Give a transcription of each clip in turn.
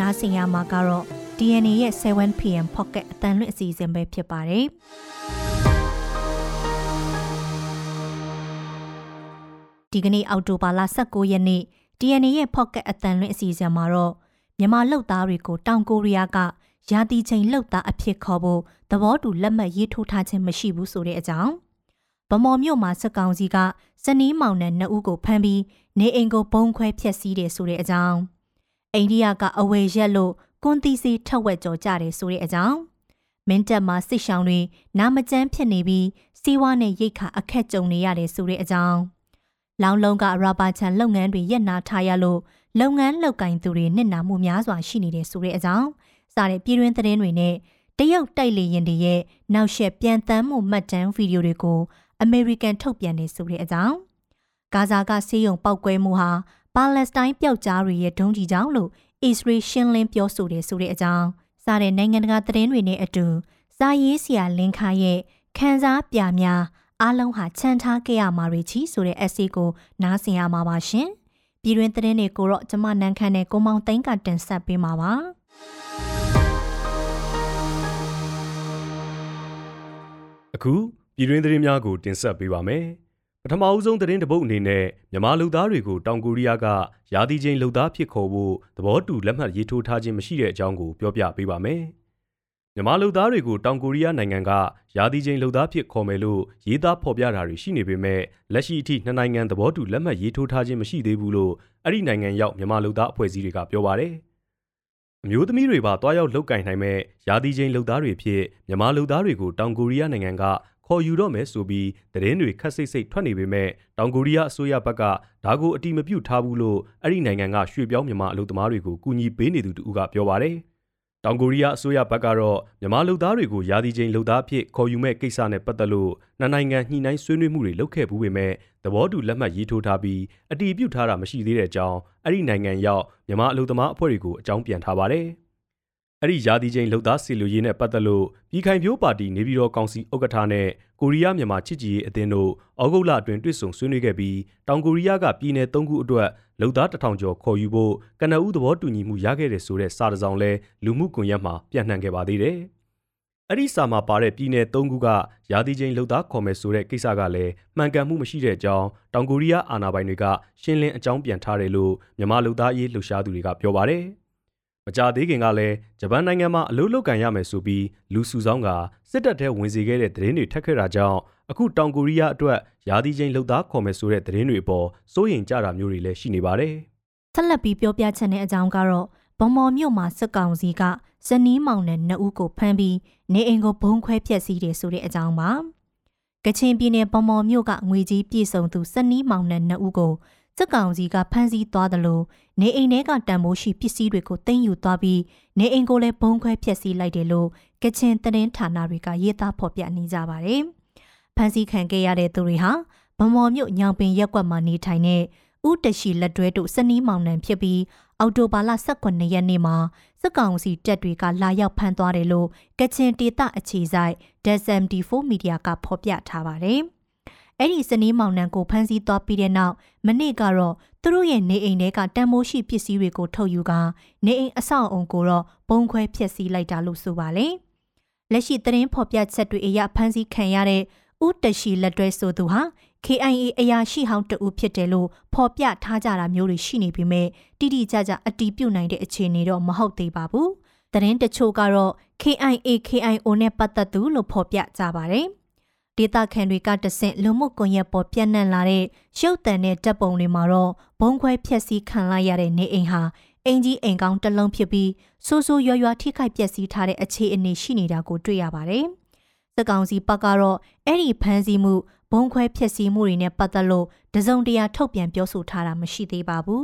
နားဆင်ရမှာကတော့ DNA ရဲ့ 7pm pocket အတန်လွင့်အစီအစဉ်ပဲဖြစ်ပါတယ်ဒီကနေ့အောက်တိုဘာလ19ရက်နေ့ DNA ရဲ့ pocket အတန်လွင့်အစီအစဉ်မှာတော့မြန်မာလုပ်သားတွေကိုတောင်ကိုရီးယားကရာသီချိန်လှုပ်သားအဖြစ်ခေါ်ဖို့သဘောတူလက်မှတ်ရေးထိုးထားခြင်းမရှိဘူးဆိုတဲ့အကြောင်းဗမော်မြို့မှာစက်ကောင်စီကစနီးမောင်နဲ့နှစ်ဦးကိုဖမ်းပြီးနေအိမ်ကိုပုံခွဲဖျက်ဆီးတယ်ဆိုတဲ့အကြောင်း အိန္ဒိယကအဝယ်ရက်လို့ကွန်တီစီထက်ဝက်ကြော်ကြတယ်ဆိုတဲ့အကြောင်းမင်းတပ်မှာစစ်ဆောင်တွေနာမကျန်းဖြစ်နေပြီးစီးဝါးနဲ့ရိတ်ခါအခက်ကြုံနေရတယ်ဆိုတဲ့အကြောင်းလောင်လုံးကရာဘာချန်လုပ်ငန်းတွေရက်နာထားရလို့လုပ်ငန်းလုပ်ကင်သူတွေနစ်နာမှုများစွာရှိနေတယ်ဆိုတဲ့အကြောင်းစတဲ့ပြည်တွင်းသတင်းတွေနဲ့တရုတ်တိုက်လေရင်တွေရဲ့နောက်ဆက်ပြန်တမ်းမှုမှတ်တမ်းဗီဒီယိုတွေကိုအမေရိကန်ထုတ်ပြန်နေဆိုတဲ့အကြောင်းဂါဇာကဆေးရုံပောက်ကွဲမှုဟာ ပါလက်စတိုင်းပျောက်ကြားတွေရဲ့ဒုံးကြီးကြောင့်လို့အစ္စရေးရှင်းလင်းပြောဆိုတယ်ဆိုတဲ့အကြောင်းစတဲ့နိုင်ငံတကာသတင်းတွေနဲ့အတူစာရေးဆရာလင်ခါရဲ့ခန်းစားပြများအားလုံးဟာချမ်းထားခဲ့ရမှာတွေချီဆိုတဲ့ essay ကိုနားဆင်ရမှာပါရှင်။ပြည်တွင်သတင်းတွေကိုတော့ကျမနန်းခမ်းနဲ့ကိုမောင်သိန်းကတင်ဆက်ပေးမှာပါ။အခုပြည်တွင်းသတင်းများကိုတင်ဆက်ပေးပါမယ်။ ပထမအဦးဆုံးသတင်းတစ်ပုဒ်အနေနဲ့မြန်မာလူသားတွေကိုတောင်ကိုရီးယားကရာသီချိန်လူသားဖြစ်ခေါ်ဖို့သဘောတူလက်မှတ်ရေးထိုးထားခြင်းမရှိတဲ့အကြောင်းကိုပြောပြပေးပါမယ်။မြန်မာလူသားတွေကိုတောင်ကိုရီးယားနိုင်ငံကရာသီချိန်လူသားဖြစ်ခေါ်မယ်လို့ရေးသားဖော်ပြတာတွေရှိနေပေမဲ့လက်ရှိအထိနှစ်နိုင်ငံသဘောတူလက်မှတ်ရေးထိုးထားခြင်းမရှိသေးဘူးလို့အဲ့ဒီနိုင်ငံရောက်မြန်မာလူသားအဖွဲ့အစည်းတွေကပြောပါတယ်။အမျိုးသမီးတွေပါတွားရောက်လုတ်ကင်နိုင်မဲ့ရာသီချိန်လုပ်သားတွေဖြစ်မြန်မာလုပ်သားတွေကိုတောင်ကိုရီးယားနိုင်ငံက ခေါ်ယူတော့မယ်ဆိုပြီးသတင်းတွေခက်စိတ်စိတ်ထွက်နေပေမဲ့တောင်ကိုရီးယားအစိုးရဘက်ကဒါကိုအတိမပြုထားဘူးလို့အဲ့ဒီနိုင်ငံကရွှေ့ပြောင်းမြန်မာအလုပ်သမားတွေကိုကူညီပေးနေသူတူကပြောပါတယ်။တောင်ကိုရီးယားအစိုးရဘက်ကတော့မြန်မာလုပ်သားတွေကိုရာသီချိန်လုပ်သားအဖြစ်ခေါ်ယူမဲ့ကိစ္စနဲ့ပတ်သက်လို့နှစ်နိုင်ငံညှိနှိုင်းဆွေးနွေးမှုတွေလုပ်ခဲ့ဘူးပေမဲ့သဘောတူလက်မှတ်ရေးထိုးထားပြီးအတီးပြုတ်ထားတာမရှိသေးတဲ့အကြောင်းအဲ့ဒီနိုင်ငံရောက်မြန်မာအလုပ်သမားအဖွဲ့တွေကိုအကြောင်းပြန်ထားပါတယ်။ အဲ့ဒီရာသီချိန်လှုပ်သားစီလူရေးနဲ့ပတ်သက်လို့ပြည်ခိုင်ဖြိုးပါတီနေပြည်တော်ကောင်စီဥက္ကဋ္ဌနဲ့ကိုရီးယားမြန်မာချစ်ကြည်ရေးအသင်းတို့ဩဂုတ်လအတွင်းတွေ့ဆုံဆွေးနွေးခဲ့ပြီးတောင်ကိုရီးယားကပြည်내၃ခုအတွက်လှုပ်သားတထောင်ကျော်ခေါ်ယူဖို့ကနအူးသဘောတူညီမှုရခဲ့တယ်ဆိုတဲ့စာတစောင်လဲလူမှုကွန်ရက်မှာပြန့်နှံ့ခဲ့ပါသေးတယ်။အဲ့ဒီစာမှာပါတဲ့ပြည်내၃ခုကရာသီချိန်လှုပ်သားခေါ်မယ်ဆိုတဲ့ကိစ္စကလည်းမှန်ကန်မှုမရှိတဲ့အကြောင်းတောင်ကိုရီးယားအာဏာပိုင်တွေကရှင်းလင်းအကြောင်းပြန်ထားတယ်လို့မြန်မာလှုပ်သားရေးလှုပ်ရှားသူတွေကပြောပါတယ်။ မကြသေးခင်ကလည်းဂျပန်နိုင်ငံမှာအလုပ်လုပ်ကန်ရမယ်ဆိုပြီးလူစုဆောင်းကစစ်တပ်ထဲဝင်စီခဲ့တဲ့သတင်းတွေထက်ခဲ့တာကြောင့်အခုတောင်ကိုရီးယားအတွက်ရာသီချိန်လှုပ်သားခေါ်မယ်ဆိုတဲ့သတင်းတွေအပေါ်စိုးရိမ်ကြတာမျိုးတွေလည်းရှိနေပါတယ်။ဆက်လက်ပြီးပြောပြချက်တဲ့အကြောင်းကတော့ဗမော်မြို့မှာစစ်ကောင်စီကဇနီးမောင်နဲ့နှစ်ဦးကိုဖမ်းပြီးနေအိမ်ကိုဘုံခွဲဖျက်ဆီးတယ်ဆိုတဲ့အကြောင်းပါ။ကချင်ပြည်နယ်ဗမော်မြို့ကငွေကြီးပြည်စုံသူဇနီးမောင်နဲ့နှစ်ဦးကို စစ်ကောင်စီကဖမ်းဆီးသွားတယ်လို့နေအိမ်ထဲကတံမိုးရှိပစ္စည်းတွေကိုတင်ယူသွားပြီးနေအိမ်ကိုလည်းဘုံခွဲဖျက်ဆီးလိုက်တယ်လို့ကချင်သတင်းဌာနတွေကရေးသားဖော်ပြနေကြပါတယ်။ဖမ်းဆီးခံခဲ့ရတဲ့သူတွေဟာဗမော်မြို့ညောင်ပင်ရက်ကွက်မှာနေထိုင်တဲ့ဥတရှိလက်တွဲတို့စနီးမောင်နှံဖြစ်ပြီးအော်တိုဘာလ18ရက်နေ့မှာစစ်ကောင်စီတပ်တွေကလာရောက်ဖမ်းသွားတယ်လို့ကချင်ဒေသအခြေစိုက် DSM-D4 မီဒီယာကဖော်ပြထားပါတယ်။ အဲ့ဒီစနီးမောင်နှံကိုဖမ်းဆီးသွားပြီးတဲ့နောက်မနေ့ကတော့သူတို့ရဲ့နေအိမ်ထဲကတန်မိုးရှိပစ္စည်းတွေကိုထုတ်ယူကာနေအိမ်အဆောက်အုံကိုတော့ပုံခွဲဖျက်ဆီးလိုက်တာလို့ဆိုပါတယ်။လက်ရှိသတင်းဖော်ပြချက်တွေအရဖမ်းဆီးခံရတဲ့ဦးတရှိလက်တွဲဆိုသူဟာ KIA အရာရှိဟောင်းတဦးဖြစ်တယ်လို့ဖော်ပြထားကြတာမျိုးတွေရှိနေပေမဲ့တိတိကျကျအတီးပြုတ်နိုင်တဲ့အခြေအနေတော့မဟုတ်သေးပါဘူး။သတင်းတချို့ကတော့ KIA KIO နဲ့ပတ်သက်သူလို့ဖော်ပြကြပါတယ်။ ဒေတာခန်တွေကတဆင့်လူမှုကွန်ရက်ပေါ်ပြန့်နှံ့လာတဲ့ရုပ်တံတဲ့တပ်ပုံတွေမှာတော့ဘုံခွဲဖျက်ဆီးခံလိုက်ရတဲ့နေအိမ်ဟာအင်ကြီးအိမ်ကောင်းတစ်လုံးဖြစ်ပြီးဆိုးဆိုးရွားရွားထိခိုက်ပျက်စီးထားတဲ့အခြေအနေရှိနေတာကိုတွေ့ရပါတယ်။စကောင်စီပတ်ကတော့အဲ့ဒီဖမ်းဆီးမှုဘုံခွဲဖျက်ဆီးမှုတွေနဲ့ပတ်သက်လို့တစုံတရာထုတ်ပြန်ပြောဆိုထားတာမရှိသေးပါဘူး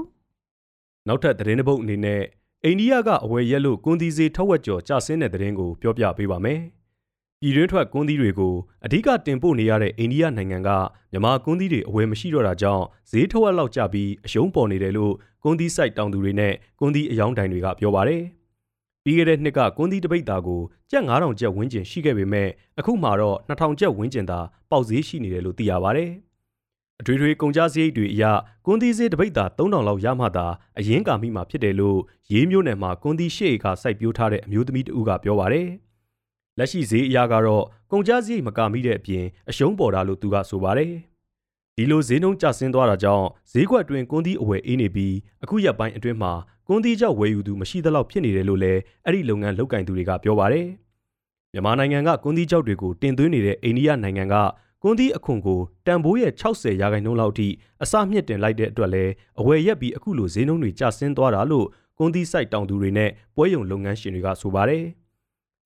။နောက်ထပ်သတင်းတစ်ပုဒ်အနေနဲ့အိန္ဒိယကအဝယ်ရက်လို့ကွန်ဒီစီထက်ဝက်ကျော်ကျဆင်းတဲ့သတင်းကိုပြောပြပေးပါမယ်။ ပြည်တွင်းထွက်ကွန်ဒီတွေကိုအဓိကတင်ပို့နေရတဲ့အိန္ဒိယနိုင်ငံကမြန်မာကွန်ဒီတွေအဝယ်မရှိတော့တာကြောင့်ဈေးထက်ဝက်လောက်ကျပြီးအရှုံးပေါ်နေတယ်လို့ကွန်ဒီဆိုင်တောင်သူတွေနဲ့ကွန်ဒီအယောင်းတိုင်တွေကပြောပါတယ်။ပြီးခဲ့တဲ့နှစ်ကကွန်ဒီတပိတ်တာကိုကျပ်9000ကျပ်ဝန်းကျင်ရှိခဲ့ပေမဲ့အခုမှတော့2000ကျပ်ဝန်းကျင်သာပေါက်ဈေးရှိနေတယ်လို့သိရပါဗျအထွေထွေကုန်ကြစရိတ်တွေအရကွန်သီးဈေးတပိတ်တာ3000လောက်ရမှသာအရင်ကာမိမှာဖြစ်တယ်လို့ရေးမျိုးနယ်မှာကွန်သီးရှေ့ကစိုက်ပျိုးထားတဲ့အမျိုးသမီးတဦးကပြောပါတယ်။ လက်ရှိဈေးအရကတော့ကုန်ကြစရိတ်မကာမိတဲ့အပြင်အရှုံးပေါ်တာလို့သူကဆိုပါတယ်။ဒီလိုဈေးနှုန်းကျဆင်းသွားတာကြောင့်ဈေးကွက်တွင်ကွန်သီးအဝယ်အေးနေပြီးအခုရက်ပိုင်းအတွင်းမှာကွန်သီးကြောက်ဝယ်ယူသူမရှိသလောက်ဖြစ်နေတယ်လို့လည်းအဲ့ဒီလုပ်ငန်းလုပ်ကင်သူတွေကပြောပါတယ်။မြန်မာနိုင်ငံကကွန်သီးကြောက်တွေကိုတင်သွင်းနေတဲ့အိန္ဒိယနိုင်ငံကကွန်သီးအခွန်ကိုတန်ဖိုးရဲ့60ရာခိုင်နှုန်းလောက်ထိအစမြင့်တင်လိုက်တဲ့အတွက်လည်းအဝယ်ရက်ပြီးအခုလိုဈေးနှုန်းတွေကျဆင်းသွားတာလို့ကွန်သီးစိုက်တောင်သူတွေနဲ့ပွဲရုံလုပ်ငန်းရှင်တွေကဆိုပါတယ်။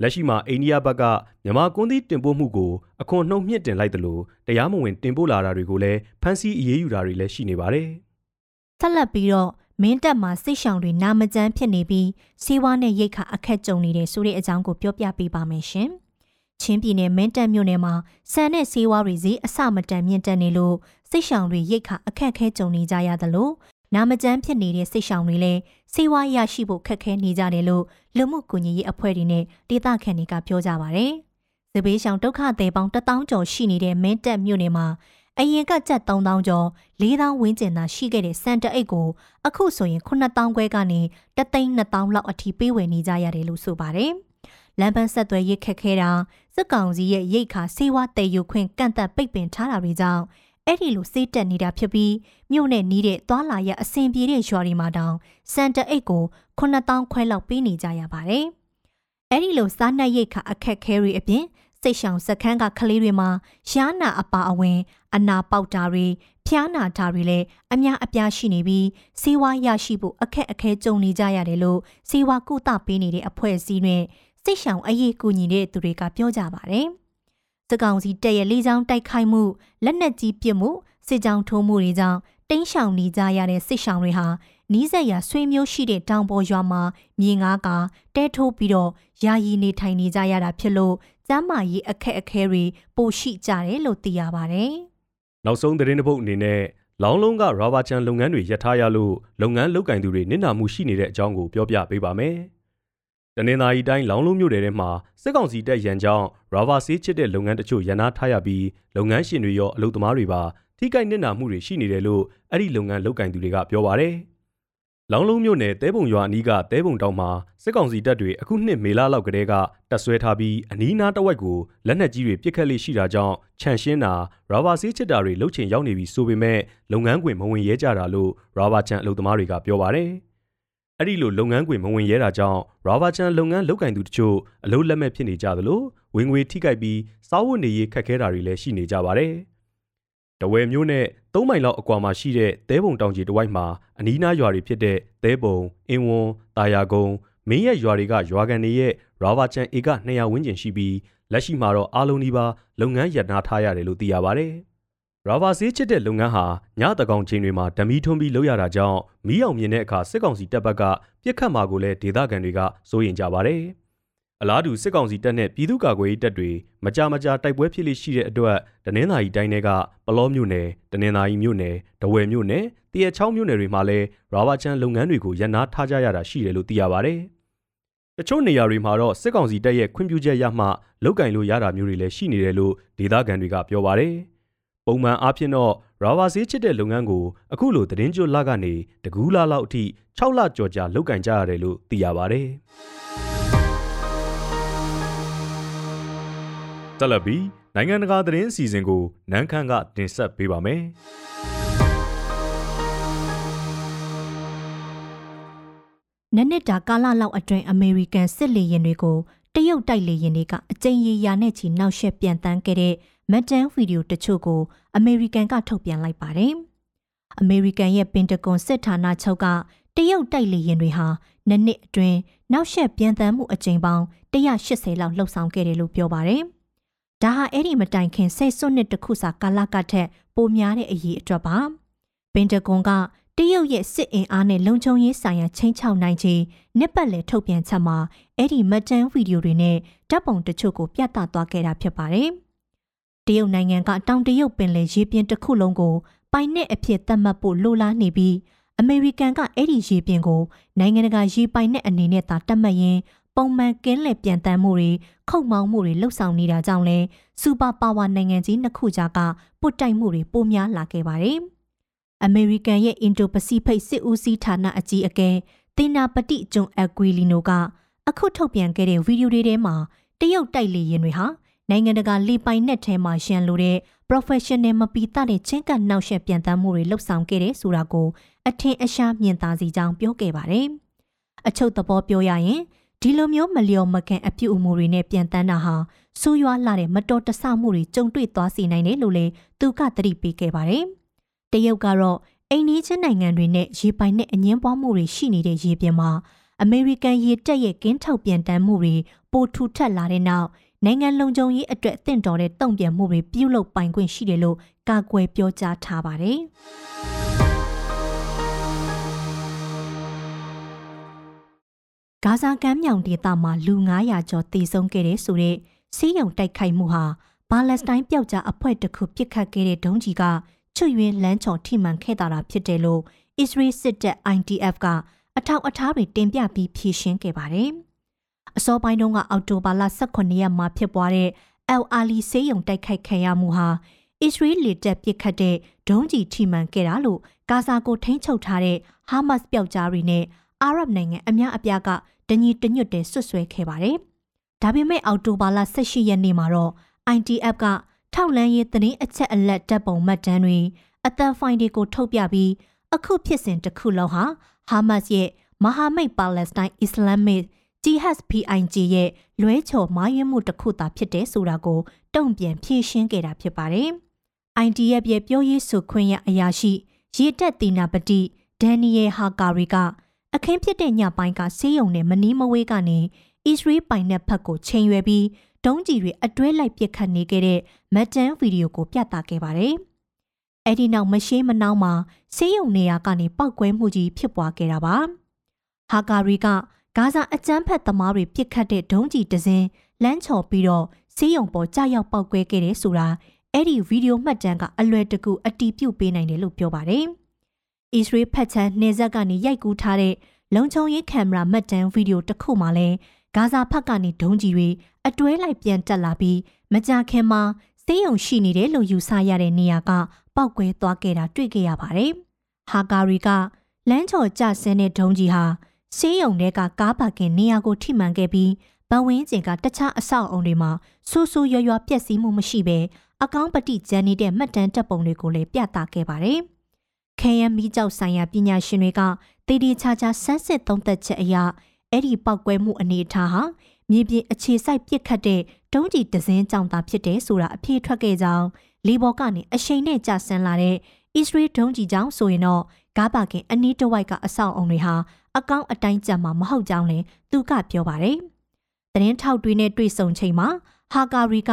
လက်ရှိမှာအိန္ဒိယဘက်ကမြန်မာကွန်သီးတင်ပို့မှုကိုအခွန်နှုံမြင့်တင်လိုက်တယ်လို့တရားမဝင်တင်ပို့လာတာတွေကိုလည်းဖမ်းဆီးအရေးယူတာတွေလည်းရှိနေပါတယ်။ဆက်လက်ပြီးတော့မင်းတပ်မှာစိတ်ရှောင်တွေနာမကျန်းဖြစ်နေပြီးစီးဝါးနဲ့ရိတ်ခါအခက်ကြုံနေတဲ့ဆိုတဲ့အကြောင်းကိုပြောပြပေးပါမယ်ရှင်။ချင်းပြည်နယ်မင်းတပ်မြို့နယ်မှာဆန်နဲ့ဆေးဝါးတွေဈေးအဆမတန်မြင့်တက်နေလို့စိတ်ရှောင်တွေရိတ်ခါအခက်ခဲကြုံနေကြရသလိုနာမကျန်းဖြစ်နေတဲ့စိတ်ရှောင်တွေလည်း ဆေးဝါးရရှိဖို့ခက်ခဲနေကြတယ်လို့လူမှုကူညီရေးအဖွဲ့တွေနဲ့ဒေသခံတွေကပြောကြပါဗျ။ဇဘေးရှောင်ဒုက္ခသည်ပေါင်း1000ကျော်ရှိနေတဲ့မင်းတပ်မြို့နယ်မှာအရင်ကကျပ်3000ကျော်4000ဝန်းကျင်သာရှိခဲ့တဲ့စံတအိတ်ကိုအခုဆိုရင်9000ခွဲကနေ3,200လောက်အထိပေးဝယ်နေကြရတယ်လို့ဆိုပါတယ်။လမ်းပန်းဆက်သွယ်ရေးခက်ခဲတာစစ်ကောင်စီရဲ့ရိတ်ခါစေဝါတည်ယူခွင့်ကန့်သက်ပိတ်ပင်ထားတာတွေကြောင့် အဲ့ဒီလိုစေးတက်နေတာဖြစ်ပြီးမြို့နဲ့နီးတဲ့သွာလာရအဆင်ပြေတဲ့ရွာတွေမှာတောင်စန်တအိတ်ကို9000ခွဲလောက်ပေးနေကြရပါတယ်။အဲ့ဒီလိုစားနပ်ရိတ်ခါအခက်ခဲတွေအပြင်စိတ်ရှောင်စခန်းကကလေးတွေမှာရှားနာအပါအဝင် အနာပေါက်တာတွေဖျားနာတာတွေလည်းအများအပြားရှိနေပြီးစေဝါရရှိဖို့အခက်အခဲကြုံနေကြရတယ်လို့စေဝါကုသပေးနေတဲ့အဖွဲ့အစည်းနဲ့စိတ်ရှောင်အရေးကူညီတဲ့သူတွေကပြောကြပါတယ်။ စကောင်စီတက်ရဲ့လေးချောင်းတိုက်ခိုက်မှုလက်နက်ကြီးပစ်မှုစစ်ကြောင်းထိုးမှုတွေကြောင့်တင်းရှောင်နေကြရတဲ့စစ်ရှောင်တွေဟာနီးစပ်ရာဆွေမျိုးရှိတဲ့တောင်ပေါ်ရွာမှာမြေငါးကတဲထိုးပြီးတော့ယာယီနေထိုင်နေကြရတာဖြစ်လို့ကျမ်းမာရေးအခက်အခဲတွေပိုရှိကြတယ်လို့သိရပါတယ်။နောက်ဆုံးသတင်းတစ်ပုဒ်အနေနဲ့လောင်းလုံးကရာဘာချန်လုပ်ငန်းတွေရပ်ထားရလို့လုပ်ငန်းလုပ်ကင်သူတွေနစ်နာမှုရှိနေတဲ့အကြောင်းကိုပြောပြပေးပါမယ်။ တနင်္သာရီတိုင်းလောင်းလုံးမြို့နယ်ထဲမှာစစ်ကောင်စီတပ်ရန်ကြောင်းရာဘာဆေးချစ်တဲ့လုပ်ငန်းတချို့ရန်နာထားရပြီးလုပ်ငန်းရှင်တွေရောအလုပ်သမားတွေပါထိခိုက်နစ်နာမှုတွေရှိနေတယ်လို့အဲ့ဒီလုပ်ငန်းလုပ်ကင်သူတွေကပြောပါတယ်။လောင်းလုံးမြို့နယ်တဲပုံရွာအနီးကတဲပုံတောင်မှာစစ်ကောင်စီတပ်တွေအခုနှစ်မေလလောက်ကတည်းကတပ်ဆွဲထားပြီးအနီးနားတဝိုက်ကိုလက်နက်ကြီးတွေပစ်ခတ်လေးရှိတာကြောင့်ခြံရှင်းတာရာဘာဆေးချစ်တာတွေလှုပ်ချင်ရောက်နေပြီဆိုပေမဲ့လုပ်ငန်းခွင်မဝင်ရဲကြတာလို့ရာဘာချန်အလုပ်သမားတွေကပြောပါတယ်။ အဲ့ဒီလိုလုပ်ငန်းခွင်မဝင်ရဲတာကြောင့်ရာဘာချန်လုပ်ငန်းလုပ်ကင်သူတချို့အလုပ်လက်မဲ့ဖြစ်နေကြသလိုဝင်ငွေထိခိုက်ပြီးစားဝတ်နေရေးခက်ခဲတာတွေလည်းရှိနေကြပါတယ်။တဝယ်မျိုးနဲ့၃မိုင်လောက်အကွာမှာရှိတဲ့သဲပုံတောင်ကြီးတဝိုက်မှာအနီးနားရွာတွေဖြစ်တဲ့သဲပုံအင်းဝွန်တာယာကုန်းမင်းရဲ့ရွာတွေကရွာကန်တွေရဲ့ရာဘာချန်ဧက200ဝန်းကျင်ရှိပြီးလက်ရှိမှာတော့အားလုံးဒီပါလုပ်ငန်းရပ်နားထားရတယ်လို့သိရပါတယ်။ ရာဘာဆေးချစ်တဲ့လုပ်ငန်းဟာညတကောင်ချိန်တွေမှာဓမီထွန်းပြီးလုပ်ရတာကြောင့်မီးအောင်မြင်တဲ့အခါစစ်ကောင်စီတပ်ဘက်ကပြစ်ခတ်မှာကိုလည်းဒေသခံတွေကစိုးရိမ်ကြပါတယ်။အလားတူစစ်ကောင်စီတပ်နဲ့ပြည်သူ့ကာကွယ်ရေးတပ်တွေမကြာမကြာတိုက်ပွဲဖြစ်လိရှိတဲ့အတွက်တနင်္သာရီတိုင်းတွေကပလောမြို့နယ်တနင်္သာရီမြို့နယ်ဒဝယ်မြို့နယ်တရချောင်းမြို့နယ်တွေမှာလည်းရာဘာချန်လုပ်ငန်းတွေကိုရပ်နားထားကြရတာရှိတယ်လို့သိရပါတယ်။တချို့နေရာတွေမှာတော့စစ်ကောင်စီတပ်ရဲ့ခွင့်ပြုချက်ရမှလုတ်ကင်လို့ရတာမျိုးတွေလည်းရှိနေတယ်လို့ဒေသခံတွေကပြောပါတယ်။ ပုံမှန်အားဖြင့်တော့ရာဘာဆေးချစ်တဲ့လုပ်ငန်းကိုအခုလိုသတင်းကြွလကနေတကူးလာလောက်အထိ6လကျော်ကြာလုပ်ကင်ကြရတယ်လို့သိရပါဗျ။တက်လက်ပြီးနိုင်ငံတကာသတင်းအစီအစဉ်ကိုနန်းခမ်းကတင်ဆက်ပေးပါမယ်။နနစ်တာကာလလောက်အတွင်းအမေရိကန်စစ်လေယာဉ်တွေကိုတရုတ်တိုက်လေယာဉ်တွေကအကြိမ်ရေရာနဲ့ချီနောက်ရှက်ပြန်တန်းခဲ့တဲ့ မက်တန်ဗီဒီယိုတချို့ကိုအမေရိကန်ကထုတ်ပြန်လိုက်ပါတယ်။အမေရိကန်ရဲ့ပင်တဂွန်စစ်ဌာနချုပ်ကတရုတ်တိုက်လေယာဉ်တွေဟာနှစ်နှစ်အတွင်းနောက်ဆက်ပြန်တမ်းမှုအကြိမ်ပေါင်း180လောက်လှုပ်ဆောင်ခဲ့တယ်လို့ပြောပါတယ်။ဒါဟာအဲ့ဒီမတိုင်ခင်ဆယ်စွန်းနှစ်တခုစာကာလကထက်ပိုများတဲ့အရေးအတွက်ပါ။ပင်တဂွန်ကတရုတ်ရဲ့စစ်အင်အားနဲ့လုံခြုံရေးဆိုင်ရာချင်းချောက်နိုင်ခြင်းနှစ်ပတ်လည်ထုတ်ပြန်ချက်မှာအဲ့ဒီမက်တန်ဗီဒီယိုတွေနဲ့ဓာတ်ပုံတချို့ကိုပြသသွားခဲ့တာဖြစ်ပါတယ်။ တရုတ်နိုင်ငံကတောင်တရုတ်ပင်လယ်ရေပြင်တစ်ခုလုံးကိုပိုင်နက်အဖြစ်သတ်မှတ်ဖို့လိုလားနေပြီးအမေရိကန်ကအဲ့ဒီရေပြင်ကိုနိုင်ငံတကာရေပိုင်နက်အနေနဲ့သာတတ်မှတ်ရင်းပပုံမှန်ကင်းလည်ပြန်တမ်းမှုတွေခုတ်မောင်းမှုတွေလှုပ်ဆောင်နေတာကြောင့်လဲစူပါပါဝါနိုင်ငံကြီးနှစ်ခုကြားကပုတ်တိုက်မှုတွေပိုများလာခဲ့ပါတယ်။အမေရိကန်ရဲ့အင်ဒိုပစိဖိတ်စစ်ဦးစီးဌာနအကြီးအကဲတင်နာပတိဂျွန်အကွီလီနိုကအခုထုတ်ပြန်ခဲ့တဲ့ဗီဒီယိုတွေထဲမှာတရုတ်တိုက်လေရင်တွေဟာ နိုင်ငံတကာလေပိုင်နက်ထဲမှာရှန်လိုတဲ့ professional မပီတာတဲ့ချင်းကပ်နောက်ဆက်ပြန်တမ်းမှုတွေလှုပ်ဆောင်ခဲ့တဲ့ဆိုတာကိုအထင်အရှားမြင်သာစီကြောင်းပြောခဲ့ပါတယ်။အချုပ်သဘောပြောရရင်ဒီလိုမျိုးမလျော်မကန်အပြုအမူတွေနဲ့ပြန်တန်းတာဟာဆိုးရွားလာတဲ့မတော်တဆမှုတွေကြုံတွေ့သွားစေနိုင်တယ်လို့လည်းသူကသတိပေးခဲ့ပါတယ်။တရုတ်ကတော့အိန္ဒိချင်းနိုင်ငံတွေနဲ့ရေပိုင်နဲ့အငင်းပွားမှုတွေရှိနေတဲ့ရေပြင်မှာအမေရိကန်ရေတပ်ရဲ့ကင်းထောက်ပြန်တမ်းမှုတွေပိုထူထပ်လာတဲ့နောက် နိုင်ငံလုံခြုံရေးအတွက်တင့်တော်တဲ့တုံ့ပြန်မှုတွေပြုလုပ်ပိုင်ခွင့်ရှိတယ်လို့ကာကွယ်ပြောကြားထားပါတယ်။ဂါဇာကမ်းမြောင်ဒေသမှာလူ900ကျော်သေဆုံးခဲ့တဲ့ဆိုတဲ့စီးရုံတိုက်ခိုက်မှုဟာပါလက်စတိုင်းပျောက်ကြားအဖွဲ့တစ်ခုပစ်ခတ်ခဲ့တဲ့ဒုံးကြီးကချွတ်ယွင်းလမ်းချော်ထိမှန်ခဲ့တာဖြစ်တယ်လို့ Israel စစ်တပ် IDF ကအထောက်အထားတွေတင်ပြပြီးဖြေရှင်းခဲ့ပါတယ်။ အစောပိုင်းတုန်းကအောက်တိုဘာလ18ရက်မှာဖြစ်ပွားတဲ့ El Ali ဆေးရုံတိုက်ခိုက်ခံရမှုဟာအစ္စရေးလေတပ်ပစ်ခတ်တဲ့ဒုံးကျည်ထိမှန်ခဲ့တာလို့ဂါဇာကိုထိန်းချုပ်ထားတဲ့ဟာမတ်စ်ပျောက်ကြားတွေနဲ့အာရဗ်နိုင်ငံအများအပြားကတညီတညွတ်တဲ့ဆွတ်ဆွဲခဲ့ပါတယ်။ဒါပေမဲ့အောက်တိုဘာလ18ရက်နေ့မှာတော့ ITF ကထောက်လန်းရေးသတင်းအချက်အလက်တပ်ပုံမှတ်တမ်းတွေအသံဖိုင်တွေကိုထုတ်ပြပြီးအခုဖြစ်စဉ်တစ်ခုလုံးဟာဟာမတ်စ်ရဲ့မဟာမိတ်ပါလက်စတိုင်းအစ္စလာမစ် GHPIG ရဲ့လွဲချော်မားယွင်းမှုတစ်ခုသာဖြစ်တယ်ဆိုတာကိုတုံ့ပြန်ဖြေရှင်းခဲ့တာဖြစ်ပါတယ်။ IDF ရဲ့ပြောရေးဆိုခွင့်ရအရာရှိရေတက်တီနာပတိဒန်နီယယ်ဟာကာရီကအခင်းဖြစ်တဲ့ညပိုင်းကဆေးရုံနဲ့မနီးမဝေးကနေအစ္စရေးပိုင်နက်ဖက်ကိုချိန်ရွယ်ပြီးဒုံးကျည်တွေအတွဲလိုက်ပစ်ခတ်နေခဲ့တဲ့မက်တန်ဗီဒီယိုကိုပြသခဲ့ပါတယ်။အဲ့ဒီနောက်မရှိမနှောင်းမှာဆေးရုံနေရာကနေပောက်ကွဲမှုကြီးဖြစ်ပွားခဲ့တာပါ။ဟာကာရီက ဂါဇာအကြမ်းဖက်သမားတွေပစ်ခတ်တဲ့ဒုံးကျည်တစင်းလမ်းချော်ပြီးတော့ဆေးရုံပေါ်ကြာရောက်ပောက်ကွဲခဲ့တယ်ဆိုတာအဲ့ဒီဗီဒီယိုမှတ်တမ်းကအလွယ်တကူအတီးပြုတ်ပေးနိုင်တယ်လို့ပြောပါတယ်။အစ္စရေးဖက်ချန်နေဆက်ကနေရိုက်ကူးထားတဲ့လုံခြုံရေးကင်မရာမှတ်တမ်းဗီဒီယိုတစ်ခုမှလည်းဂါဇာဖက်ကနေဒုံးကျည်တွေအတွဲလိုက်ပြန်တက်လာပြီးမကြာခင်မှာဆေးရုံရှိနေတယ်လို့ယူဆရတဲ့နေရာကပောက်ကွဲသွားခဲ့တာတွေ့ခဲ့ရပါတယ်။ဟာကာရီကလမ်းချော်ကျဆင်းတဲ့ဒုံးကြီးဟာ ဆေးရုံထဲကကားပါကင်နေရာကိုထိမှန်ခဲ့ပြီးပဝင်းကျင်ကတခြားအဆောက်အုံတွေမှာဆူဆူရွရွပျက်စီးမှုမရှိဘဲအကောင့်ပတိကျန်နေတဲ့မှတ်တမ်းတပ်ပုံတွေကိုလည်းပြသခဲ့ပါတယ်။ခဲယမ်းမီးကျောက်ဆိုင်ရာပညာရှင်တွေကတည်တည်ချာချာဆန်းစစ်သုံးသပ်ချက်အရအဲ့ဒီပောက်ကွဲမှုအနေအထားဟာမြေပြင်အခြေစိုက်ပစ်ခတ်တဲ့တုံးကြီးတစင်းကြောင့်သာဖြစ်တယ်ဆိုတာအပြေထွက်ခဲ့ကြောင်းလီဘော်ကနေအရှိန်နဲ့ကြာဆင်းလာတဲ့အစ္စရေးဒုံးကြီးကြောင့်ဆိုရင်တော့ဂါဘာကင်အနီးတစ်ဝိုက်ကအဆောက်အုံတွေဟာ အကောင့်အတိုင်းကြမှာမဟုတ်ကြောင်းလည်းသူကပြောပါတယ်။သတင်းထောက်တွေနဲ့တွေ့ဆုံချိန်မှာဟာကာရီက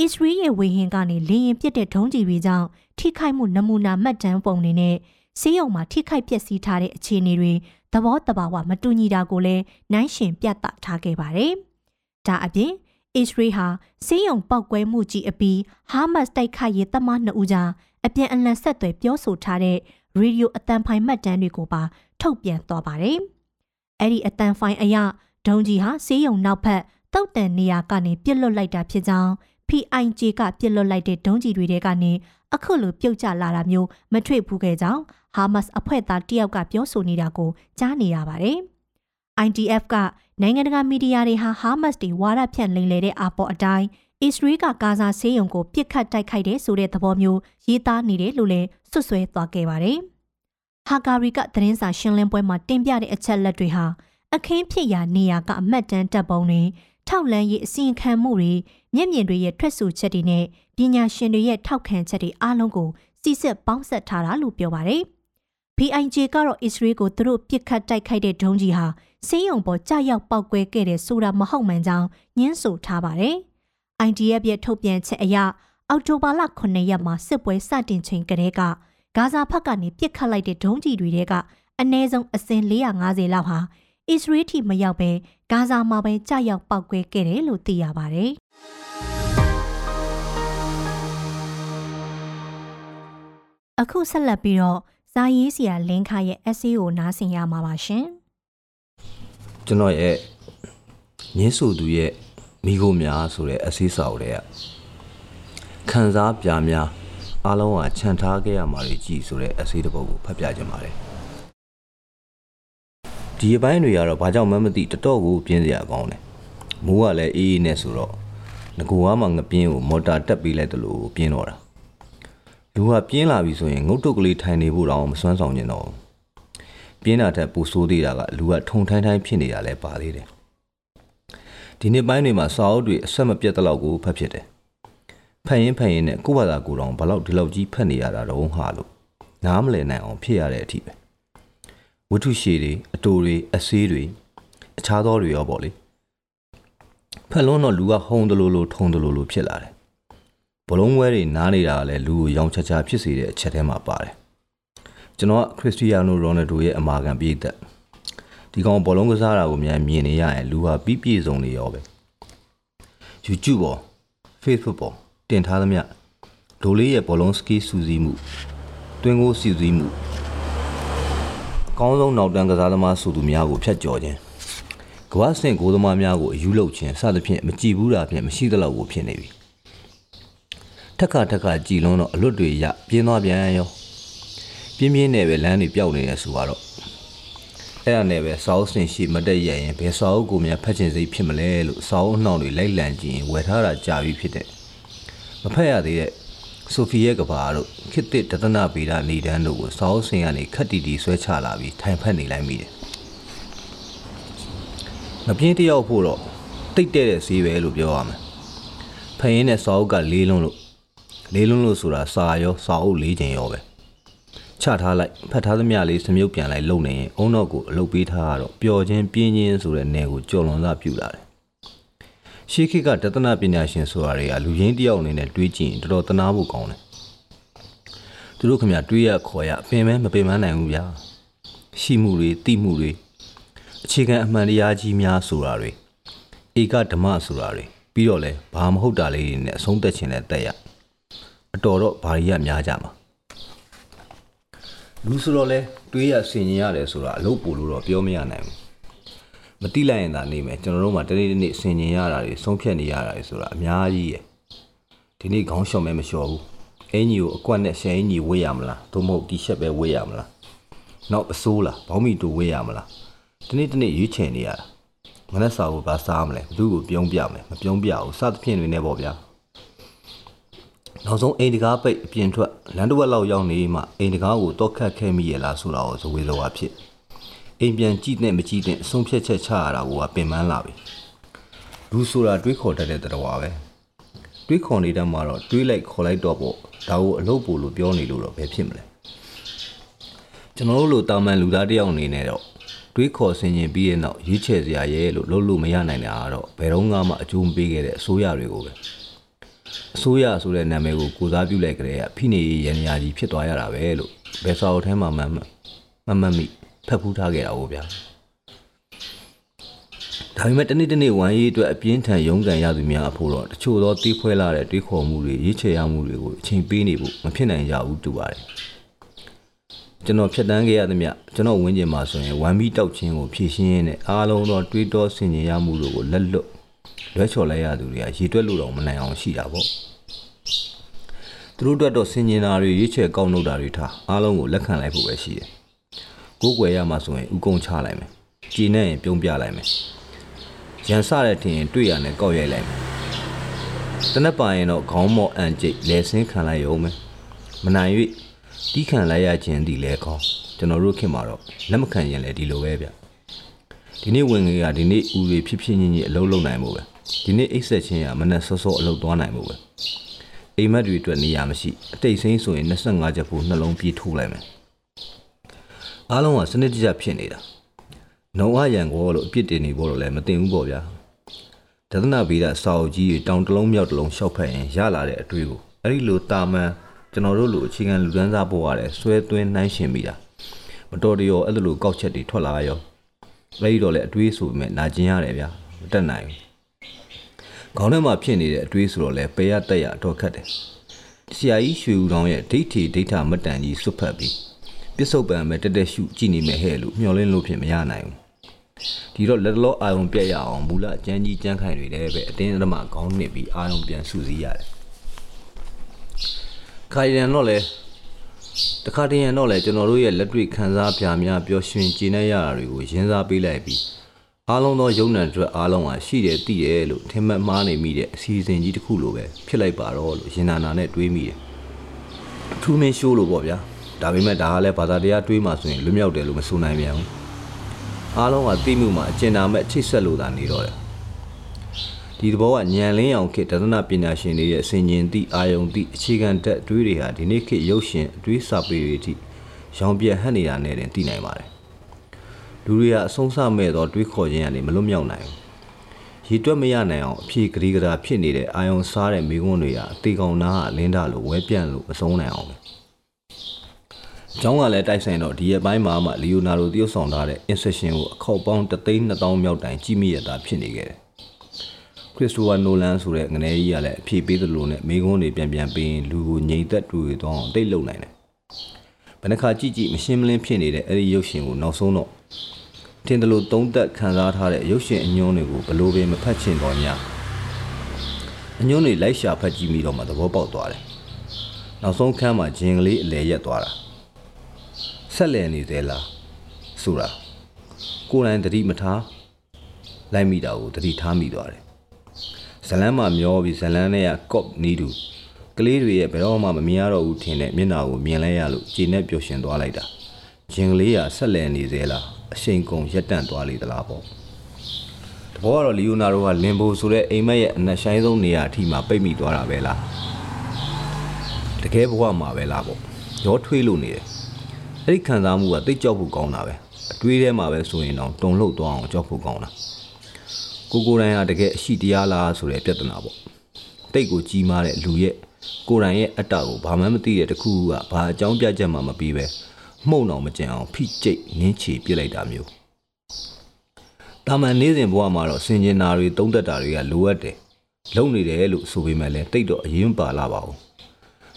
အစ္စရေးရဲ့ဝေဟင်ကနေလေရင်ပြစ်တဲ့ဒုံးကျည်တွေကြောင့်ထိခိုက်မှုနမူနာမှတ်တမ်းပုံတွေနဲ့ဆေးရုံမှာထိခိုက်ပျက်စီးထားတဲ့အခြေအနေတွေသဘောတဘာဝမတူညီတာကိုလည်းနိုင်ရှင်ပြသထားခဲ့ပါတယ်။ဒါအပြင်အစ္စရေးဟာဆေးရုံပောက်ကွဲမှုကြီးအပြီးဟာမတ်တိုက်ခိုက်ရေးသမားနှစ်ဦးကြားအပြန်အလှန်ဆက်သွယ်ပြောဆိုထားတဲ့ရေဒီယိုအတန်ဖိုင်မှတ်တမ်းတွေကိုပါ ထုတ်ပြန်သွားပါတယ်။အဲ့ဒီအတန်ဖိုင်အရဒုံကြီးဟာဆေးရုံနောက်ဖက်တုတ်တန်နေရာကနေပြစ်လွတ်လိုက်တာဖြစ်ကြောင်း PIJ ကပြစ်လွတ်လိုက်တဲ့ဒုံကြီးတွေထဲကနေအခုလိုပြုတ်ကျလာတာမျိုးမထွေဘူးခဲ့ကြောင်းဟာမတ်အဖွဲ့သားတယောက်ကပြောဆိုနေတာကိုကြားနေရပါတယ်။ IDF ကနိုင်ငံတကာမီဒီယာတွေဟာဟာမတ်တွေဝါဒဖြန့်လိမ်လည်တဲ့အာပေါ်အတိုင်းအစ္စရေးကဂါဇာဆေးရုံကိုပြစ်ခတ်တိုက်ခိုက်တဲ့ဆိုတဲ့သဘောမျိုးရေးသားနေတယ်လို့လည်းဆွဆွဲသွားခဲ့ပါတယ်။ ဟာကာရီကသတင်းစာရှင်းလင်းပွဲမှာတင်ပြတဲ့အချက်လက်တွေဟာအခင်းဖြစ်ရာနေရာကအမတ်တန်းတပ်ပုံတွေထောက်လန်းရေးအစီရင်ခံမှုတွေမျက်မြင်တွေရဲ့ထွက်ဆိုချက်တွေနဲ့ပညာရှင်တွေရဲ့ထောက်ခံချက်တွေအားလုံးကိုစီစစ်ပေါင်းစပ်ထားတာလို့ပြောပါတယ်။ PIJ ကတော့အစ္စရေးကိုသူတို့ပြစ်ခတ်တိုက်ခိုက်တဲ့ဒုံးကြီးဟာစင်းရုံပေါ်ကြာရောက်ပောက်ကွဲခဲ့တဲ့ဆိုတာမဟုတ်မှန်ကြောင်းညင်းဆိုထားပါတယ်။ IDF ရဲ့ထုတ်ပြန်ချက်အရအောက်တိုဘာလ9ရက်မှာစစ်ပွဲစတင်ချိန်ကတည်းက ဂါဇာဖက်ကနေပြစ်ခတ်လိုက်တဲ့ဒုံးကျည်တွေကအနည်းဆုံးအစင်450လောက်ဟာအစ္စရေးထိမရောက်ပဲဂါဇာမှာပဲကြာရောက်ပောက်ကွဲခဲ့တယ်လို့သိရပါတယ်။အခုဆက်လက်ပြီးတော့ဇာရေးစီယာလင်းခရဲ့ essay ကိုနားဆင်ရမှာပါရှင်။ကျွန်တော်ရဲ့ညင်းဆိုသူရဲ့မိခိုးများဆိုတဲ့အစည်းစာအုပ်တွေကခံစားပြများ အားလုံးကခြံထားခဲ့ရမှာတွေကြည်ဆိုတဲ့အစည်းတစ်ပုဒ်ကိုဖတ်ပြခြင်းပါတယ်ဒီအပိုင်းတွေကတော့ဘာကြောင့်မှမသိတတော့ကိုပြင်းစရာကောင်းတယ်မိုးကလည်းအေးအေးနဲ့ဆိုတော့ငကူကမှငပြင်းကိုမော်တာတက်ပေးလိုက်တယ်လို့ပြင်းတော့တာလူကပြင်းလာပြီဆိုရင်ငုတ်တုတ်ကလေးထိုင်နေဖို့တော့မစွမ်းဆောင်ကျင်တော့ပြင်းတာထက်ပိုဆိုးသေးတာကလူကထုံထိုင်းထိုင်းဖြစ်နေတာလည်းပါသေးတယ်ဒီနေ့ပိုင်းတွေမှာစာအုပ်တွေအဆက်မပြတ်တဲ့လောက်ကိုဖတ်ဖြစ်တယ် ဖတ်ရင်ဖတ်ရင်နဲ့ကိုယ့်ဘာသာကိုယ်တော်ဘလောက်ဒီလောက်ကြီးဖတ်နေရတာတော့ဟာလို့နားမလည်နိုင်အောင်ဖြစ်ရတဲ့အထိပဲဝတ္ထုရှည်တွေအတူတွေအဆေးတွေအခြားသောတွေရောပေါ့လေဖက်လုံးတော့လူကဟုံတယ်လို့လို့ထုံတယ်လို့လို့ဖြစ်လာတယ်ဘလုံးဝဲတွေနားနေတာကလည်းလူကိုရောင်ချချဖြစ်စေတဲ့အချက်ထဲမှာပါတယ်ကျွန်တော်ကခရစ္စတီယာနိုရိုနယ်ဒိုရဲ့အမာခံပြည့်သက်ဒီကောင်ဘောလုံးကစားတာကိုမြန်မြင်နေရရင်လူဟာပြီးပြည့်စုံနေရောပဲ YouTube ပေါ် Facebook ပေါ် တင်ထားသမျှဒိုလေးရဲ့ဘောလုံးစကီစူးစီးမှုတွင်းကိုစူးစီးမှုကောင်းဆုံးနောက်တန်းကစားသမားဆိုသူများကိုဖျက်ကျော်ခြင်းကမ္ဘာစင်ကိုသမားများကိုအယူလုပ်ခြင်းစသဖြင့်မကြည်ဘူးတာဖြင့်မရှိသလောက်ကိုဖြစ်နေပြီထက်ခါထက်ခါကြည်လွန်းတော့အလွတ်တွေရပြင်းသွားပြန်ရောပြင်းပြင်းနဲ့ပဲလမ်းတွေပျောက်နေရဆိုတော့အဲ့ဒါနဲ့ပဲစာအုပ်စင်ရှိမတက်ရရင်ဘယ်စာအုပ်ကိုများဖတ်ချင်စိတ်ဖြစ်မလဲလို့စာအုပ်နှောင်တွေလိုက်လံကြည့်ရင်ဝယ်ထားတာကြာပြီဖြစ်တဲ့ မဖတ်ရသေးတဲ့ဆိုဖီရဲ့ကဘာတို့ခစ်တစ်တသနာဗေဒနေတန်းတို့ကိုစာအုပ်စင်ကနေခက်တီတီဆွဲချလာပြီးထိုင်ဖက်နေလိုက်မိတယ်မပြင်းတယောက်ဖို့တော့တိတ်တဲ့တဲ့ဈေးပဲလို့ပြောရမယ်ဖယင်းနဲ့စာအုပ်ကလေးလုံးလို့လေးလုံးလို့ဆိုတာစာရောစာအုပ်လေးချိန်ရောပဲချထားလိုက်ဖတ်ထားသမျှလေးစမြုပ်ပြန်လိုက်လုံနေရင်အုံတော့ကိုအလုပ်ပေးထားတော့ပျော်ခြင်းပြင်းခြင်းဆိုတဲ့နယ်ကိုကြော်လွန်စားပြူလာတယ် ရှေးခေတ်ကတသနာပညာရှင်ဆိုတာတွေကလူရင်းတယောက်အနေနဲ့တွေးကြည့်ရင်တော်တော်တနာဖို့ကောင်းတယ်သူတို့ခင်ဗျတွေးရခေါ်ရအပင်မဲမပင်မနိုင်ဘူးဗျာရှိမှုတွေတိမှုတွေအခြေခံအမှန်တရားကြီးများဆိုတာတွေဧကဓမ္မဆိုတာတွေပြီးတော့လဲဘာမဟုတ်တာလေးတွေနဲ့အဆုံးသက်ခြင်းနဲ့တက်ရအတော်တော့ဘာရီရများကြမှာလူဆိုတော့လဲတွေးရဆင်ញင်ရတယ်ဆိုတာအလုပ်ပို့လို့တော့ပြောမရနိုင်ဘူး မတိလိုက်ရင်သာနေမယ်ကျွန်တော်တို့မှတနေ့တနေ့ဆင်ញင်ရတာတွေဆုံးဖြတ်နေရတာတွေဆိုတာအများကြီးရယ်ဒီနေ့ခေါင်းလျှော်မဲမလျှော်ဘူးအင်ကြီးကိုအကွက်နဲ့ရှယ်အင်ကြီးဝေးရမလားသို့မဟုတ်တီရှပ်ပဲဝေးရမလားနောက်အစိုးလားဘောင်းမီတူဝေးရမလားဒီနေ့တနေ့ရွေးချယ်နေရတာမနက်စာကိုဘာစားမလဲဘသူ့ကိုပြုံးပြမယ်မပြုံးပြဘူးစသဖြင့်တွေနဲ့ပေါ့ဗျာနောက်ဆုံးအိမ်တကားပိတ်အပြင်ထွက်လမ်းတစ်ဝက်လောက်ရောက်နေမှအိမ်တကားကိုတော့ခတ်ခဲ့မိရလားဆိုတာကိုဇဝေဇဝါဖြစ် အိမ်ပြန်ကြည့်နဲ့မကြည့်တဲ့အဆုံးဖြတ်ချက်ချရတာကိုကပင်ပန်းလာပြီလူဆိုတာတွေးခေါ်တတ်တဲ့တရားပဲတွေးခေါ်နေတဲ့မှာတော့တွေးလိုက်ခေါ်လိုက်တော့ပေါ့ဒါကိုအလုပ်ပို့လို့ပြောနေလို့တော့ဘယ်ဖြစ်မလဲကျွန်တော်တို့လိုတာမန်လူသားတယောက်အနေနဲ့တော့တွေးခေါ်ဆင်ရင်ပြီးရဲ့နောက်ရွေးချယ်စရာရဲ့လို့လုပ်လို့မရနိုင်တာကတော့ဘယ်တော့မှအကျိုးမပေးခဲ့တဲ့အစိုးရတွေကိုပဲအစိုးရဆိုတဲ့နာမည်ကိုကိုစားပြုလိုက်ကြတဲ့ဖိနေရန်ရာကြီးဖြစ်သွားရတာပဲလို့ဘယ်စာအုပ်ထဲမှာမှမမမမိ ဖက်ဖူးထားခဲ့တာဟုတ်ဗျာဒါပေမဲ့တနေ့တနေ့ဝမ်းရေးအတွက်အပြင်းထန်ရုန်းကန်ရသူများအဖို့တော့တချို့သောတီးခွဲလာတဲ့တွေးခေါ်မှုတွေရေးချယ်ရမှုတွေကိုအချိန်ပေးနေဖို့မဖြစ်နိုင်ကြဘူးတူပါတယ်ကျွန်တော်ဖြတ်တန်းခဲ့ရသမျှကျွန်တော်ဝင်းကျင်မှာဆိုရင်ဝမ်းမီတောက်ချင်းကိုဖြည့်ရှင်းရင်းနဲ့အားလုံးသောတွေးတောဆင်ခြင်ရမှုတို့ကိုလက်လွတ်လွဲချော်လိုက်ရသူတွေကရေတွက်လို့တော့မနိုင်အောင်ရှိတာပေါ့သူတို့အတွက်တော့ဆင်ခြင်တာတွေရွေးချယ်ကောက်နှုတ်တာတွေထားအားလုံးကိုလက်ခံလိုက်ဖို့ပဲရှိတယ် ကိုယ်ွယ်ရမှာဆိုရင်ဥကုံချလိုက်မယ်ကြည်နဲ့ရင်ပြုံးပြလိုက်မယ်ရန်စတဲ့ထင်ရင်တွေ့ရနဲ့ကောက်ရိုက်လိုက်မယ်တနက်ပါရင်တော့ခေါင်းမော့အန်ကျိတ်လဲဆင်းခံလိုက်ရုံပဲမနိုင်၍တီးခံလိုက်ရခြင်းဒီလဲကောင်းကျွန်တော်တို့ခင်မှာတော့လက်မခံရင်လည်းဒီလိုပဲဗျဒီနေ့ဝင်ငယ်ကဒီနေ့ဦးတွေဖြစ်ဖြစ်ညင်ညင်အလုံးလုံးနိုင်မှုပဲဒီနေ့အိတ်ဆက်ချင်းကမနဲ့စောစောအလုပ်သွားနိုင်မှုပဲအိမ်မက်တွေအတွက်နေရာမရှိအတိတ်စိမ့်ဆိုရင်25ချက်ဖို့နှလုံးပြေးထိုးလိုက်မယ် အားလုံးကစနစ်တကျဖြစ်နေတာနှုံအရန်ကောလို့အပြစ်တင်နေဖို့တော့လည်းမတင်ဘူးပေါ့ဗျာဒသနာဗီဒစာအုပ်ကြီးတွေတောင်တလုံးမြောက်တလုံးရှောက်ဖက်ရင်ရလာတဲ့အတွေ့ကိုအဲ့ဒီလိုတာမန်ကျွန်တော်တို့လိုအခြေခံလူဒန်းစားပေါ်ရတယ်ဆွဲသွင်းနှိုင်းရှင်မိတာမတော်တရောအဲ့လိုကောက်ချက်တွေထွက်လာရောအဲ့ဒီတော့လည်းအတွေးဆိုပေမဲ့နာကျင်ရတယ်ဗျာမတက်နိုင်ဘူးခေါင်းထဲမှာဖြစ်နေတဲ့အတွေးဆိုတော့လဲပေရတက်ရအတော့ခတ်တယ်ဆရာကြီးရွှေဦးတောင်ရဲ့ဒိဋ္ဌိဒိဋ္ဌမတန်ကြီးစွတ်ဖက်ပြီး ပစ္စုပန်မဲ့တက်တက်ရှုကြည့်နေမဲ့ဟဲ့လို့မျှော်လင့်လို့ဖြစ်မရနိုင်ဘူးဒီတော့လက်တလောအာယုံပြက်ရအောင်မူလအကျန်းကြီးကြမ်းခိုင်တွေလည်းပဲအတင်းအဓမ္မခေါင်းနှစ်ပြီးအာယုံပြန်စုစည်းရတယ်ခိုင်ရန်တော့လေတခါတည်းရန်တော့လေကျွန်တော်တို့ရဲ့လက်တွေ့ခံစားပြများပျော်ရွှင်ကြည်နပ်ရတာတွေကိုရင်းစားပေးလိုက်ပြီးအားလုံးသောယုံနံအတွက်အားလုံးဟာရှိတယ်သိတယ်လို့ထင်မှတ်မှားနေမိတဲ့အစီအစဉ်ကြီးတစ်ခုလိုပဲဖြစ်လိုက်ပါတော့လို့ရင်နာနာနဲ့တွေးမိတယ်ထူးမင်းရှိုးလို့ပေါ့ဗျာ ဒါပေမဲ့ဒါကလည်းဘာသာတရားတွေးမှဆိုရင်လွတ်မြောက်တယ်လို့မဆိုနိုင်ပြန်ဘူးအားလုံးကသိမှုမှာအကျဉ်းနာမဲ့ချိတ်ဆက်လို့သာနေတော့တယ်ဒီသဘောကညံလင်းအောင်ခေတ်တသနာပညာရှင်တွေရဲ့ဆင်ញင်သည့်အာယုံသည့်အခြေခံတက်အတွေးတွေဟာဒီနေ့ခေတ်ရုပ်ရှင်အတွေးစာပေတွေအထိရောင်ပြက်ဟပ်နေတာနဲ့တင်သိနိုင်ပါတယ်လူတွေကအဆုံးစမဲ့သောတွေးခေါ်ခြင်းကနေမလွတ်မြောက်နိုင်ဘူးရေတွက်မရနိုင်အောင်အဖြေဂရီဂရာဖြစ်နေတဲ့အာယုံစားတဲ့မိကွန်းတွေကအသေးကောင်နာကအလင်းတာလို့ဝဲပြန့်လို့မဆုံးနိုင်အောင်ပဲ။ ကျောင်းကလည်းတိုက်ဆိုင်တော့ဒီရက်ပိုင်းမှာမှလီယိုနာဒိုတရုပ်ဆောင်ထားတဲ့ Inception ကိုအခောက်ပေါင်း3,200မြောက်တိုင်ကြည့်မိရတာဖြစ်နေခဲ့တယ်။ခရစ်စတိုဖာနိုလန်ဆိုတဲ့ငနေကြီးကလည်းအဖြေပေးသလိုနဲ့မိကွန်းတွေပြန်ပြန်ပေးရင်လူကိုငြိမ်သက်တွေ့သွားအောင်တိတ်လုံနိုင်တယ်။ဘယ်နှခါကြည့်ကြည့်မရှင်းမလင်းဖြစ်နေတဲ့အဲ့ဒီရုပ်ရှင်ကိုနောက်ဆုံးတော့ထင်တယ်လို့သုံးသက်ခံစားထားတဲ့ရုပ်ရှင်အညွှန်းတွေကိုဘလို့ပင်မဖတ်ချင်တော့냐အညွှန်းတွေလိုက်ရှာဖတ်ကြည့်ပြီးတော့မှသဘောပေါက်သွားတယ်နောက်ဆုံးခန်းမှာဂျင်ကလေးအလဲရက်သွားတာ ဆက်လည်နေသေးလားဆိုတာကိုယ်တိုင်တတိမထားလိုက်မိတာကိုတတိထားမိသွားတယ်ဇလန်းမှာမျောပြီးဇလန်းနဲ့ကကော့နီးတူကလေးတွေရဲ့ဘယ်တော့မှမမြင်ရတော့ဘူးထင်တဲ့မျက်နှာကိုမြင်လဲရလို့ကြည်နဲ့ပျော်ရွှင်သွားလိုက်တာဂျင်ကလေးကဆက်လည်နေသေးလားအရှိန်ကုန်ရက်တန့်သွားလေသလားပေါ့တဘောကတော့လီယိုနာဒိုကလင်ဘိုဆိုတဲ့အိမ်မက်ရဲ့အနက်ရှိုင်းဆုံးနေရာအထိမှပိတ်မိသွားတာပဲလားတကယ်ဘဝမှာပဲလားပေါ့ရောထွေးလို့နေတယ် အဲ့ဒီခံစားမှုကတိတ်ကြောက်ဖို့ကောင်းတာပဲအတွေးထဲမှာပဲဆိုရင်တော့တုံလှုပ်သွားအောင်ကြောက်ဖို့ကောင်းတာကိုကိုတိုင်းကတကယ်အရှိတရားလားဆိုတဲ့ပြဿနာပေါ့တိတ်ကိုကြီးမားတဲ့လူရဲ့ကိုယ်တိုင်ရဲ့အတ္တကိုဘာမှမသိတဲ့တခုကဘာအကြောင်းပြချက်မှမပြီးပဲမှုန့်အောင်မကြံအောင်ဖိကျိတ်နင်းချေပြစ်လိုက်တာမျိုးတာမန်နေစဉ်ဘဝမှာတော့စင်ကျင်နာတွေတုံးတက်တာတွေကလိုအပ်တယ်လုံနေတယ်လို့ဆိုပေမဲ့လည်းတိတ်တော့အရင်ပါလာပါဘူး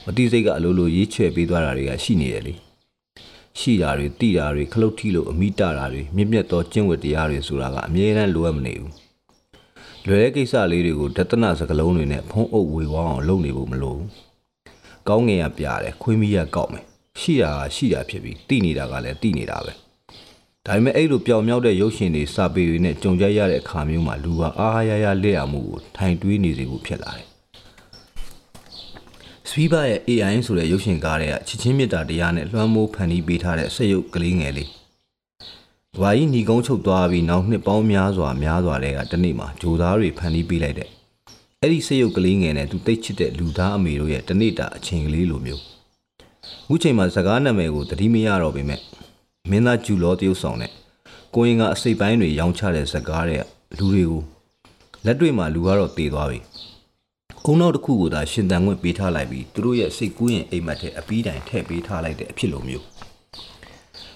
မတိစိတ်ကအလိုလိုရေးချဲ့ပေးသွားတာတွေကရှိနေတယ်လေ ရှိတာတွေတိတာတွေခလုတ်ထီလို့အမိတာတာတွေမြင့်မြတ်သောကျင့်ဝတ်တရားတွေဆိုတာကအမြဲတမ်းလိုအပ်မနေဘူးလွယ်တဲ့ကိစ္စလေးတွေကိုဒသနစကလုံးတွေနဲ့ဖုံးအုပ်ဝေဝောင်းအောင်လုပ်နေဖို့မလိုဘူးကောင်းငင်ကပြတယ်ခွေးမီးကကောက်မယ်ရှိတာကရှိတာဖြစ်ပြီးတိနေတာကလည်းတိနေတာပဲဒါပေမဲ့အဲ့လိုပျောင်မြောက်တဲ့ရုပ်ရှင်တွေစာပေတွေနဲ့ကြုံကြရတဲ့အခါမျိုးမှာလူဟာအားအားရရလက်ရမှုကိုထိုင်တွေးနေစေဖို့ဖြစ်လာတယ် စပီးဘာရဲ့ AI ဆိုတဲ့ရုပ်ရှင်ကားတွေကချစ်ချင်းမြတ်တာတရားနဲ့လွှမ်းမိုးဖန်တီးပေးထားတဲ့ဆက်ရုပ်ကလေးငယ်လေး။ဘာကြီးညီကုန်းချုပ်သွားပြီးနောက်နှစ်ပေါင်းများစွာများစွာတဲ့ကတနေ့မှာဂျိုသားတွေဖန်တီးပေးလိုက်တဲ့အဲ့ဒီဆက်ရုပ်ကလေးငယ်နဲ့သူတိတ်ချစ်တဲ့လူသားအမေတို့ရဲ့တနေ့တာအချိန်ကလေးလိုမျိုး။အခုချိန်မှာစကားနာမည်ကိုသတိမရတော့ပေမဲ့မင်းသားဂျူလောတရုပ်ဆောင်တဲ့ကိုရင်ကအစိတ်ပိုင်းတွေရောင်းချတဲ့စကားတဲ့လူတွေကိုလက်တွေ့မှာလူကတော့တည်သွားပြီ။ ကုန်းနောက်တစ်ခုကိုသာရှင်တန်ခွင့်ပေးထားလိုက်ပြီးသူတို့ရဲ့စိတ်ကူးရင်အိမ်မက်တဲ့အပီးတိုင်ထည့်ပေးထားလိုက်တဲ့အဖြစ်လိုမျိုး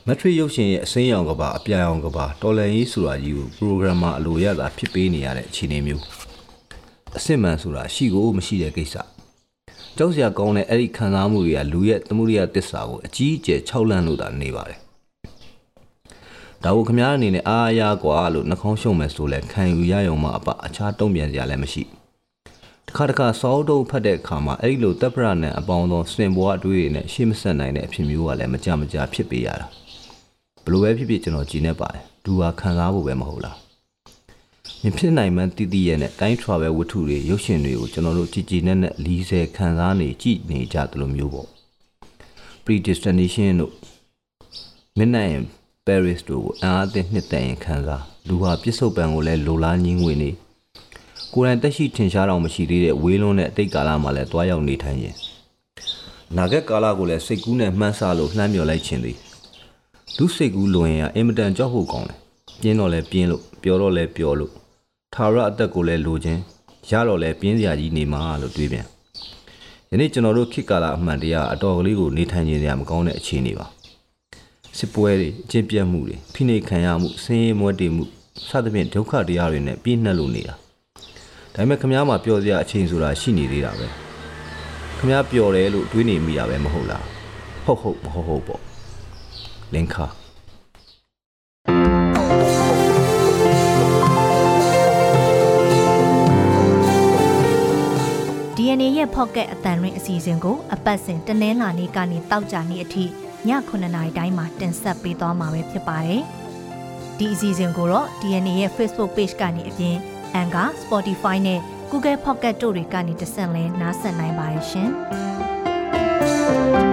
မက်ထရီရုပ်ရှင်ရဲ့အစိမ်းရောင်ကဘာအပြာရောင်ကဘာတော်လန်ရေးဆိုတာကြီးကိုပရိုဂရမာအလိုရတာဖြစ်ပေးနေရတဲ့အခြေအနေမျိုးအစစ်မှန်ဆိုတာရှိကိုမရှိတဲ့ကိစ္စကြောက်စရာကောင်းတဲ့အဲ့ဒီခံစားမှုတွေကလူရဲ့သမှုရိယတစ္ဆာကိုအကြီးအကျယ်ခြောက်လန့်လို့သာနေပါတယ်ဒါကိုခမားအနေနဲ့အားအရာကွာလို့နှာခေါင်းရှုံမယ်ဆိုလဲခံယူရရုံမှအပအခြားတုံ့ပြန်စရာလည်းမရှိ တခါတခါစောတုံးဖတ်တဲ့အခါမှာအဲ့ဒီလိုတပ်ပရနဲ့အပေါင်းသောစင်ဘွားအတွေ့တွေနဲ့ရှေ့မဆက်နိုင်တဲ့အဖြစ်မျိုးကလည်းမကြမကြာဖြစ်ပေးရတာဘလို့ပဲဖြစ်ဖြစ်ကျွန်တော်ကြည်နေပါတယ်ဒူဟာခံစားဖို့ပဲမဟုတ်လားမဖြစ်နိုင်မှန်းတည်တည်ရဲ့နဲ့တိုင်း travel ဝတ္ထုတွေရုပ်ရှင်တွေကိုကျွန်တော်တို့ကြည်ကြည်နဲ့နဲ့လီဆယ်ခံစားနေကြည့်နေကြတယ်လို့မျိုးပေါ့ predestination တို့ midnight in paris တို့ကိုအားအသင့်နှစ်သက်ရင်ခံစားလူဟာပြစ္ဆုတ်ပံကိုလည်းလိုလားညင်းဝင်နေ ကိုယ်တိုင်တက်ရှိထင်ရှားတော့မရှိသေးတဲ့ဝေးလွန်းတဲ့အတိတ်ကာလမှာလည်းတွားရောက်နေထိုင်ရင်နာဂတ်ကာလကိုလည်းစိတ်ကူးနဲ့မှန်းဆလို့လှမ်းမြော်လိုက်ခြင်းသည်လူစိတ်ကူးလွန်ရင်အင်မတန်ကြောက်ဖို့ကောင်းတယ်ပြင်းတော့လဲပြင်းလို့ပျော်တော့လဲပျော်လို့ထာဝရအသက်ကိုလည်းလိုခြင်းရတော့လဲပြင်းစရာကြီးနေမှာလို့တွေးပြန်ယနေ့ကျွန်တော်တို့ခေတ်ကာလအမှန်တရားအတော်ကလေးကိုနေထိုင်ခြင်းစရာမကောင်းတဲ့အခြေအနေပါစစ်ပွဲတွေအကျင့်ပြတ်မှုတွေဖိနှိပ်ခံရမှုဆင်းရဲမွဲတေမှုစသဖြင့်ဒုက္ခတရားတွေနဲ့ပြည့်နှက်လို့နေတာ ဒါပေမဲ့ခမားမှာပျော်စရာအချိန်ဆိုတာရှိနေသေးတာပဲခမားပျော်တယ်လို့တွေးနေမိတာပဲမဟုတ်လားဟုတ်ဟုတ်မဟုတ်ဟုတ်ပေါ့လင်ခါနေရဲ့ pocket အတန်ရင်းအစီအစဉ်ကိုအပတ်စဉ်တနင်္လာနေ့ကနေတောက်ကြနေ့အထိည9:00နာရီတိုင်းမှာတင်ဆက်ပေးသွားမှာပဲဖြစ်ပါတယ်။ဒီအစီအစဉ်ကိုတော့ DNA ရဲ့ Facebook page ကနေအပြင် Anchor, Spotify နဲ့ Google Pocket တို့တွေကနေတဆင့်လဲနားဆင်နိုင်ပါတယ်ရှင်။